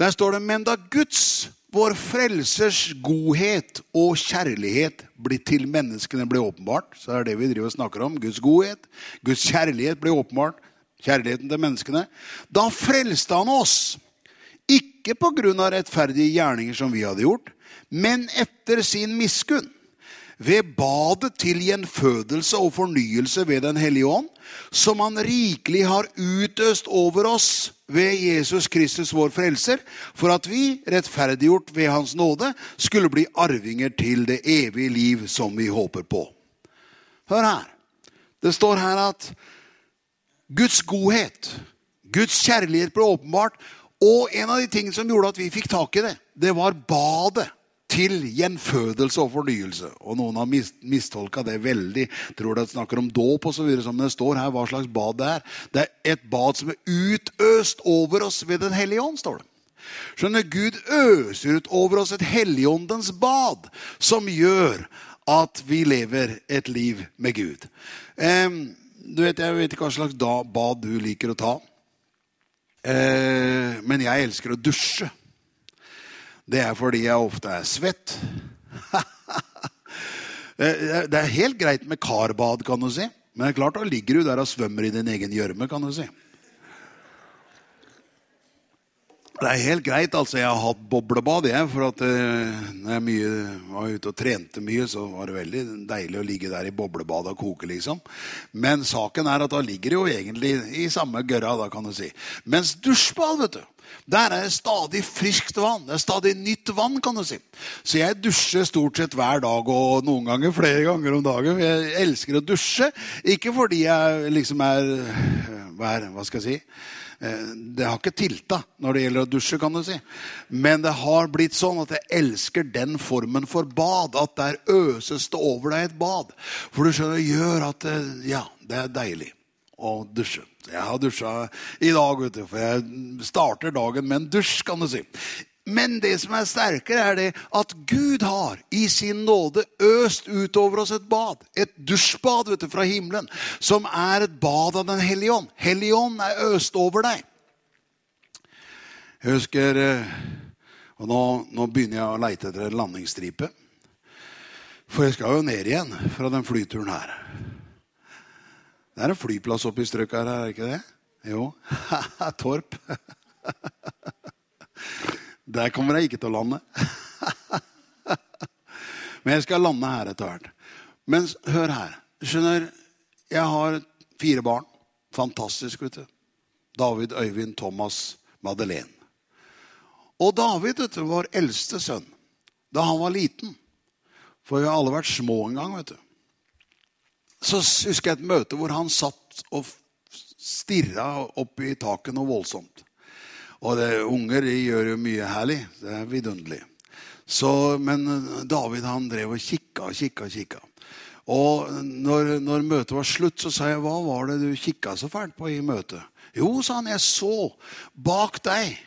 Der står det Men da Guds, vår frelsers godhet og kjærlighet til menneskene ble åpenbart, så er det vi driver og snakker om. Guds godhet, Guds kjærlighet ble åpenbart. Kjærligheten til menneskene. Da frelste han oss. Ikke på grunn av rettferdige gjerninger som vi hadde gjort, men etter sin miskunn. Ved badet til gjenfødelse og fornyelse ved Den hellige ånd, som han rikelig har utøst over oss ved Jesus Kristus, vår frelser, for at vi, rettferdiggjort ved Hans nåde, skulle bli arvinger til det evige liv som vi håper på. Hør her. Det står her at Guds godhet, Guds kjærlighet ble åpenbart. Og en av de tingene som gjorde at vi fikk tak i det, det var badet til gjenfødelse og fornyelse. Og noen har mis mistolka det veldig. Tror det snakker om dåp osv. Som det står her hva slags bad det er. Det er et bad som er utøst over oss ved Den hellige ånd, står det. Skjønner, Gud øser ut over oss et helligåndens bad som gjør at vi lever et liv med Gud. Um, du vet, Jeg vet ikke hva slags bad du liker å ta. Uh, men jeg elsker å dusje. Det er fordi jeg ofte er svett. *laughs* det er helt greit med karbad, kan du si. Men det er klart, da ligger du der og svømmer i din egen gjørme, kan du si. Det er helt greit. altså Jeg har hatt boblebad. Jeg, for at uh, når jeg mye, var ute og trente mye, så var det veldig deilig å ligge der i boblebadet og koke. liksom. Men saken er at da ligger det jo egentlig i samme gørra. da kan du si. Mens dusjbad, vet du, der er det stadig friskt vann. Det er stadig nytt vann. kan du si. Så jeg dusjer stort sett hver dag, og noen ganger flere ganger om dagen. Jeg elsker å dusje. Ikke fordi jeg liksom er Hva, er, hva skal jeg si? Eh, det har ikke tilta når det gjelder å dusje, kan du si. Men det har blitt sånn at jeg elsker den formen for bad. At der øses det over deg et bad. For du skjønner, det gjør at ja, det er deilig å dusje. Jeg har dusja i dag, vet du, for jeg starter dagen med en dusj, kan du si. Men det som er sterkere, er det at Gud har i sin nåde øst utover oss et bad. Et dusjbad vet du, fra himmelen, som er et bad av Den hellige ånd. Hellige ånd er øst over deg. Jeg husker eh, Og nå, nå begynner jeg å leite etter en landingsstripe. For jeg skal jo ned igjen fra den flyturen her. Det er en flyplass oppe i strøket her, er det ikke det? Jo. *laughs* Torp. *laughs* Der kommer jeg ikke til å lande. *laughs* Men jeg skal lande her etter hvert. Men hør her. Skjønner, jeg har fire barn. Fantastisk, vet du. David, Øyvind, Thomas, Madeleine. Og David vet du, var eldste sønn da han var liten. For vi har alle vært små en gang. vet du så husker jeg et møte hvor han satt og stirra opp i taket noe voldsomt. Og det, unger de gjør jo mye herlig. Det er vidunderlig. Så, men David han drev og kikka og kikka og kikka. Og når, når, møtet var slutt, så sa jeg, 'Hva var det du kikka så fælt på i møtet?' 'Jo', sa han, 'jeg så bak deg'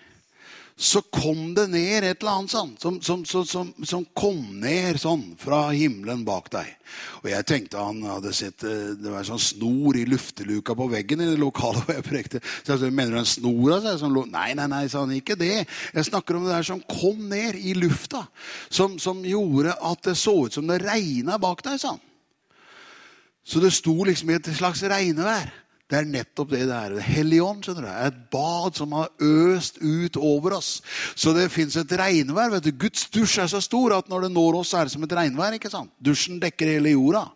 så kom det ned et eller annet sånn, som, som, som, som, kom ned sånn fra himmelen bak deg. Og jeg tenkte han hadde sett eh, det var en sånn snor i lufteluka på veggen i det lokale hvor jeg prekte. Så jeg sa, mener du en snor? Sånn, nei, nei, nei, sa han. Ikke det. Jeg snakker om det der som kom ned i lufta. Som gjorde at det så ut som det regna bak deg, sa han. Så det sto liksom i et slags regnevær. Det er nettopp det det er. Helligånd skjønner du, er et bad som har øst ut over oss. Så det fins et regnvær. vet du. Guds dusj er så stor at når det når oss, er det som et regnvær. ikke sant? Dusjen dekker hele jorda.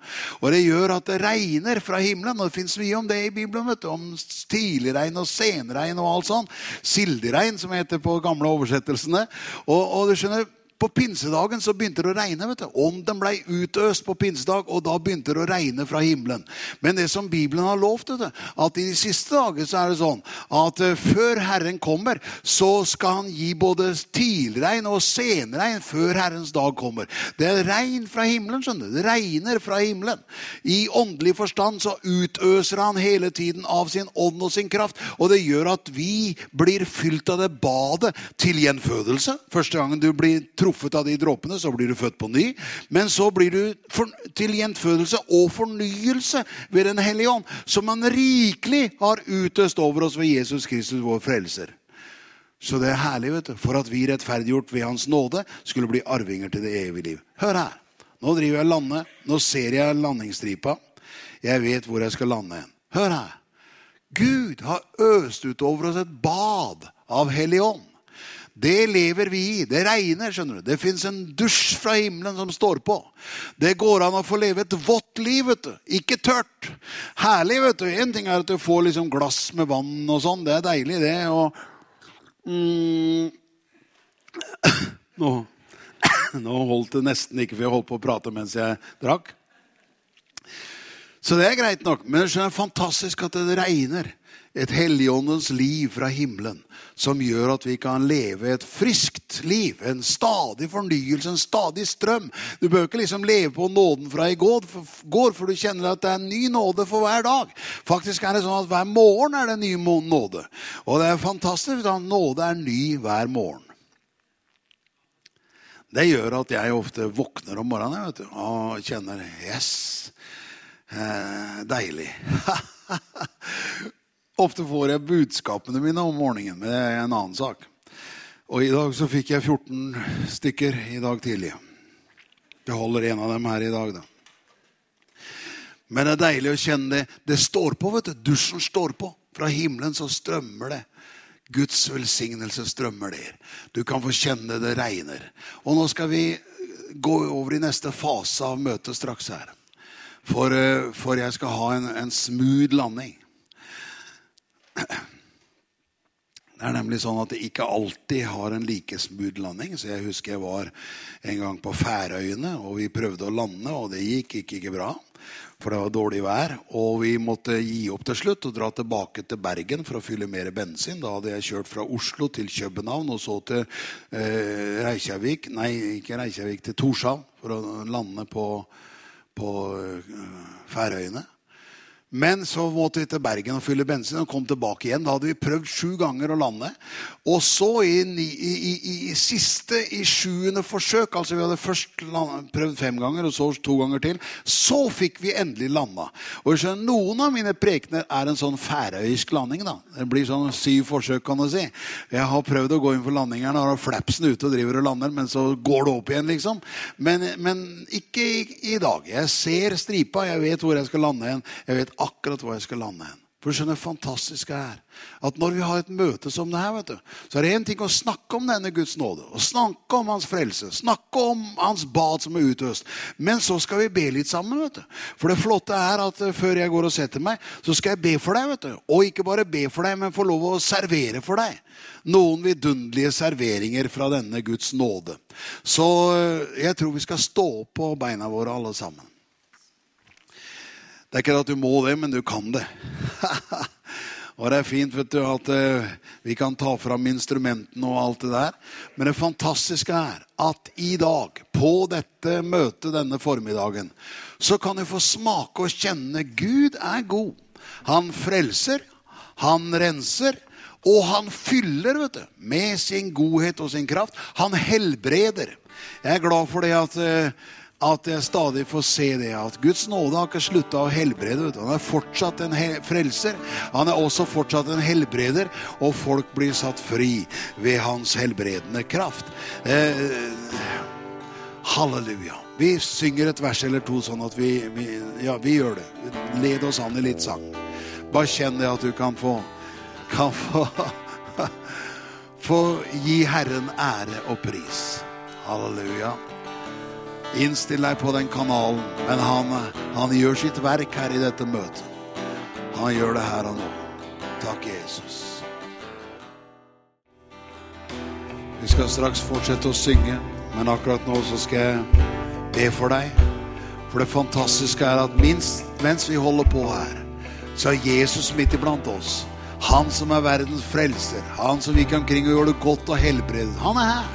Og det gjør at det regner fra himmelen. Og det fins mye om det i Bibelen. vet du, Om tidligregn og senregn og alt sånt. Silderegn, som heter på gamle oversettelsene. Og, og du skjønner, på pinsedagen så begynte det å regne. vet du. Ånden ble utøst på pinsedag, og da begynte det å regne fra himmelen. Men det som Bibelen har lovt, vet du, at i de siste dager så er det sånn at uh, før Herren kommer, så skal han gi både tidregn og senregn før Herrens dag kommer. Det er regn fra himmelen. skjønner du. Det regner fra himmelen. I åndelig forstand så utøser han hele tiden av sin ånd og sin kraft. Og det gjør at vi blir fylt av det badet til gjenfødelse. Første gangen du blir trodd truffet av de dråpene, så blir du født på ny. Men så blir du til gjenfødelse og fornyelse ved Den hellige ånd, som han rikelig har utøst over oss ved Jesus Kristus, vår frelser. Så det er herlig, vet du. For at vi rettferdiggjort ved Hans nåde skulle bli arvinger til det evige liv. Hør her. Nå driver jeg lande. Nå ser jeg landingsstripa. Jeg vet hvor jeg skal lande hen. Hør her. Gud har øst ut over oss et bad av Hellig ånd. Det lever vi i. Det regner. skjønner du. Det fins en dusj fra himmelen som står på. Det går an å få leve et vått liv. vet du. Ikke tørt. Herlig. vet du. En ting er at du får liksom glass med vann og sånn. Det er deilig, det. Og mm, *coughs* nå, *coughs* nå holdt det nesten ikke, for jeg holdt på å prate mens jeg drakk. Så det er greit nok. Men det er fantastisk at det regner et helligåndens liv fra himmelen som gjør at vi kan leve et friskt liv. En stadig fornyelse, en stadig strøm. Du bør ikke liksom leve på nåden fra i går, for du kjenner at det er en ny nåde for hver dag. Faktisk er det sånn at hver morgen er det en ny nåde. Og det er fantastisk at nåde er ny hver morgen. Det gjør at jeg ofte våkner om morgenen du, og kjenner Yes! Eh, deilig. *laughs* Ofte får jeg budskapene mine om morgenen, men det er en annen sak. Og i dag så fikk jeg 14 stykker i dag tidlig. Det holder en av dem her i dag, da. Men det er deilig å kjenne det. Det står på, vet du. Dusjen står på. Fra himmelen så strømmer det. Guds velsignelse strømmer der. Du kan få kjenne det regner. Og nå skal vi gå over i neste fase av møtet straks her. For, eh, for jeg skal ha en, en smooth landing. Det er nemlig sånn at det ikke alltid har en like smooth landing. Så jeg husker jeg var en gang på Færøyene, og vi prøvde å lande, og det gikk ikke, ikke bra. For det var dårlig vær. Og vi måtte gi opp til slutt og dra tilbake til Bergen for å fylle mer bensin. Da hadde jeg kjørt fra Oslo til København og så til eh, Reykjavik Nei, ikke Reykjavik, til Torshavn for å lande på, på eh, Færøyene. Men så måtte vi til Bergen og fylle bensin og kom tilbake igjen. Da hadde vi prøvd sju ganger å lande. Og så i, i, i, i siste, i sjuende forsøk, altså vi hadde først landet, prøvd fem ganger og så to ganger til, så fikk vi endelig landa. Og skjønner, Noen av mine prekener er en sånn færøysk landing. da. Det blir sånn syv forsøk, kan du si. Jeg har prøvd å gå inn for landingeren, og har flapsen ute og driver og lander, men så går det opp igjen, liksom. Men, men ikke i, dag. Jeg ser stripa, jeg vet hvor jeg skal lande igjen. Jeg vet akkurat hvor jeg skal lande hen. For du skjønner, det fantastiske er at når vi har et møte som det her, vet du, så er det én ting å snakke om denne Guds nåde. å Snakke om hans frelse. Snakke om hans bad som er utøst. Men så skal vi be litt sammen. vet du. For det flotte er at uh, før jeg går og setter meg, så skal jeg be for deg. vet du. Og ikke bare be for deg, men få lov å servere for deg. Noen vidunderlige serveringer fra denne Guds nåde. Så uh, jeg tror vi skal stå på beina våre alle sammen. Det er ikke at du må det, men du kan det. *laughs* og det er fint vet du, at uh, vi kan ta fram instrumentene og alt det der. Men det fantastiske er at i dag, på dette møtet denne formiddagen, så kan du få smake og kjenne Gud er god. Han frelser, han renser, og han fyller vet du, med sin godhet og sin kraft. Han helbreder. Jeg er glad for det at uh, at jeg stadig får se det. At Guds nåde har ikke slutta å helbrede. Han er fortsatt en frelser. Han er også fortsatt en helbreder, og folk blir satt fri ved hans helbredende kraft. Eh, halleluja. Vi synger et vers eller to sånn at vi, vi, Ja, vi gjør det. Led oss an i litt sang. Bare kjenn det at du kan få Kan få *laughs* Få gi Herren ære og pris. Halleluja. Innstill deg på den kanalen. Men han, han gjør sitt verk her i dette møtet. Han gjør det her og nå. Takk, Jesus. Vi skal straks fortsette å synge, men akkurat nå så skal jeg be for deg. For det fantastiske er at minst mens vi holder på her, så er Jesus midt iblant oss. Han som er verdens frelser. Han som gikk omkring og gjør det godt og helbredet. Han er her.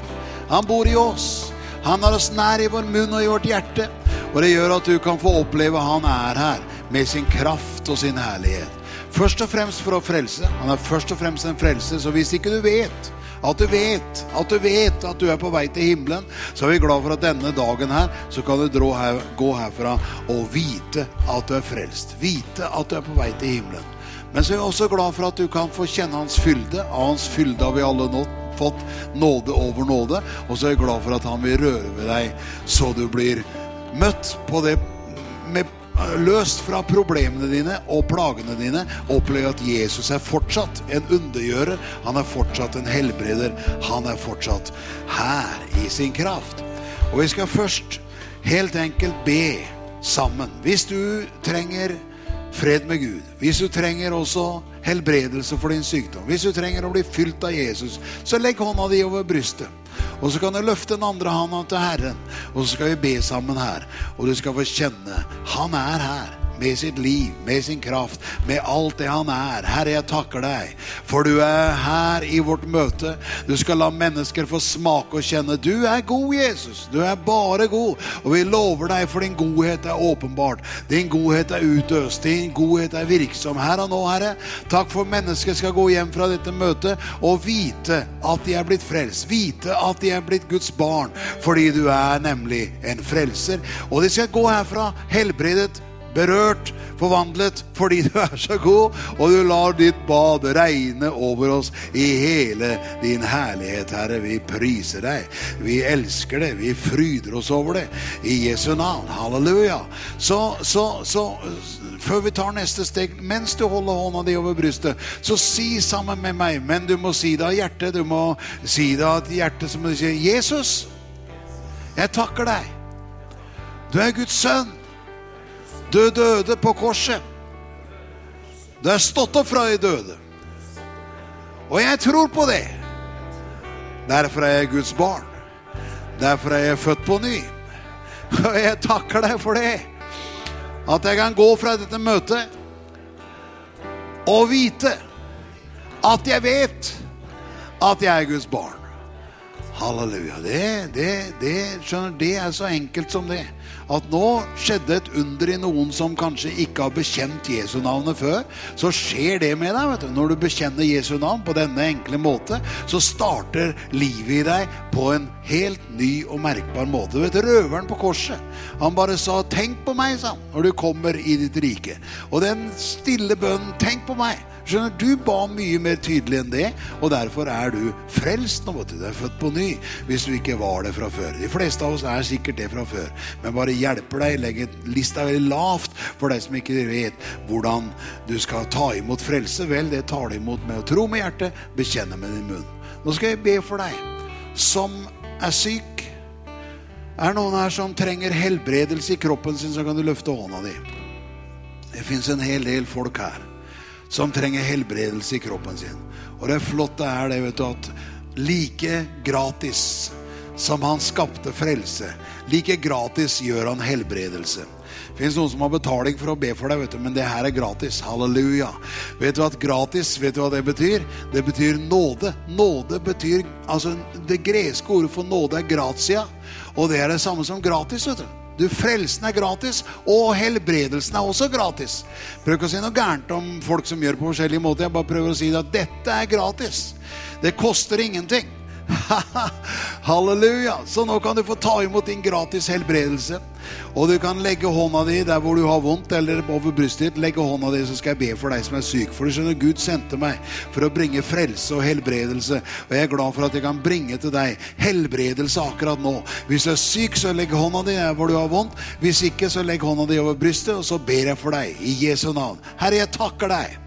Han bor i oss. Han har oss nær i vår munn og i vårt hjerte. Og det gjør at du kan få oppleve han er her med sin kraft og sin herlighet. Først og fremst for å frelse. Han er først og fremst en frelse. Så hvis ikke du vet at du vet at du vet at du er på vei til himmelen, så er vi glad for at denne dagen her så kan du her, gå herfra og vite at du er frelst. Vite at du er på vei til himmelen. Men så er vi også glad for at du kan få kjenne hans fylde. Av hans fylde har vi alle nådd fått nåde over nåde. Og så er jeg glad for at han vil røre ved deg, så du blir møtt på det med løst fra problemene dine og plagene dine, opplev at Jesus er fortsatt en undergjører. Han er fortsatt en helbreder. Han er fortsatt her i sin kraft. Og vi skal først helt enkelt be sammen. Hvis du trenger fred med Gud, hvis du trenger også helbredelse for din sykdom, hvis du trenger å bli fylt av Jesus, så legg hånda di over brystet. Og så kan du løfte den andre hånda til Herren, og så skal vi be sammen her. Og du skal få kjenne Han er her med sitt liv, med sin kraft, med alt det han er. Herre, jeg takker deg, for du er her i vårt møte. Du skal la mennesker få smake og kjenne. Du er god, Jesus. Du er bare god. Og vi lover deg, for din godhet er åpenbart. Din godhet er utøst. Din godhet er virksom her og nå, Herre. Takk for mennesker skal gå hjem fra dette møtet og vite at de er blitt frelst. Vite at de er blitt Guds barn, fordi du er nemlig en frelser. Og de skal gå herfra helbredet berørt, forvandlet, fordi du er så god, og du lar ditt bad regne over oss i hele din herlighet, Herre. Vi priser deg. Vi elsker det. Vi fryder oss over det. I Jesu navn. Halleluja. Så, så, så før vi tar neste steg, mens du holder hånda di over brystet, så si sammen med meg, men du må si det av hjertet. Du må si det av hjertet som du sier, Jesus, jeg takker deg. Du er Guds sønn. Du døde på korset. Du er stått opp fra de døde. Og jeg tror på det. Derfor er jeg Guds barn. Derfor er jeg født på ny. Og jeg takker deg for det. At jeg kan gå fra dette møtet og vite at jeg vet at jeg er Guds barn. Halleluja. Det, det, det, skjønner, det er så enkelt som det at nå skjedde et under i noen som kanskje ikke har bekjent Jesu navnet før. Så skjer det med deg. vet du. Når du bekjenner Jesu navn på denne enkle måte, så starter livet i deg på en helt ny og merkbar måte. Du Røveren på korset, han bare sa 'tenk på meg', sa han, når du kommer i ditt rike. Og den stille bønnen 'tenk på meg' Skjønner, Du ba mye mer tydelig enn det, og derfor er du frelst nå. Du er født på ny hvis du ikke var det fra før. De fleste av oss er sikkert det fra før, men bare hjelper deg. Legger lista veldig lavt for deg som ikke vet hvordan du skal ta imot frelse. Vel, det tar du imot med å tro med hjertet, bekjenne med din munn. Nå skal jeg be for deg som er syk. Er det noen her som trenger helbredelse i kroppen sin, så kan du løfte hånda di. Det fins en hel del folk her som trenger helbredelse i kroppen sin. Og det flotte er det, vet du, at like gratis som han skapte frelse, like gratis gjør han helbredelse. Det fins noen som har betaling for å be for deg, vet du, men det her er gratis. Halleluja. Vet du at gratis, vet du hva det betyr? Det betyr nåde. Nåde betyr Altså, det greske ordet for nåde er gratia, og det er det samme som gratis, vet du. Du, Frelsen er gratis, og helbredelsen er også gratis. Prøv ikke å si noe gærent om folk som gjør på forskjellige måter. Jeg bare prøver å si at dette er gratis. Det koster ingenting. *laughs* Halleluja! Så nå kan du få ta imot din gratis helbredelse. Og du kan legge hånda di der hvor du har vondt, eller over brystet ditt. Legge hånda di, så skal jeg be for deg som er syk. For du skjønner, Gud sendte meg for å bringe frelse og helbredelse. Og jeg er glad for at jeg kan bringe til deg helbredelse akkurat nå. Hvis du er syk, så legg hånda di der hvor du har vondt. Hvis ikke, så legg hånda di over brystet, og så ber jeg for deg i Jesu navn. Herre, jeg takker deg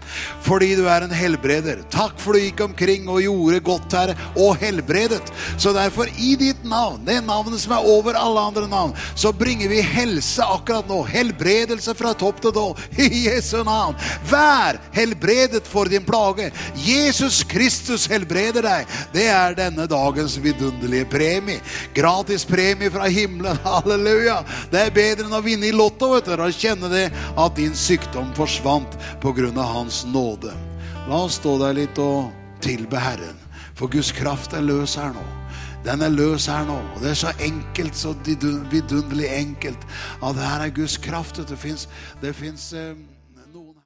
fordi du er en helbreder. Takk for du gikk omkring og gjorde godt, Herre, og helbredet. Så derfor, i ditt navn, det navnet som er over alle andre navn, så bringer vi helse akkurat nå. Helbredelse fra topp til tå. *laughs* I Jesu navn. Vær helbredet for din plage. Jesus Kristus helbreder deg. Det er denne dagens vidunderlige premie. Gratis premie fra himmelen. *laughs* Halleluja. Det er bedre enn å vinne i Lotto vet du, og kjenne det at din sykdom forsvant pga. Hans nåde. La oss stå der litt og tilbe Herren. For Guds kraft er løs her nå. Den er løs her nå. Og det er så enkelt, så vidunderlig enkelt, at her er Guds kraft. Det fins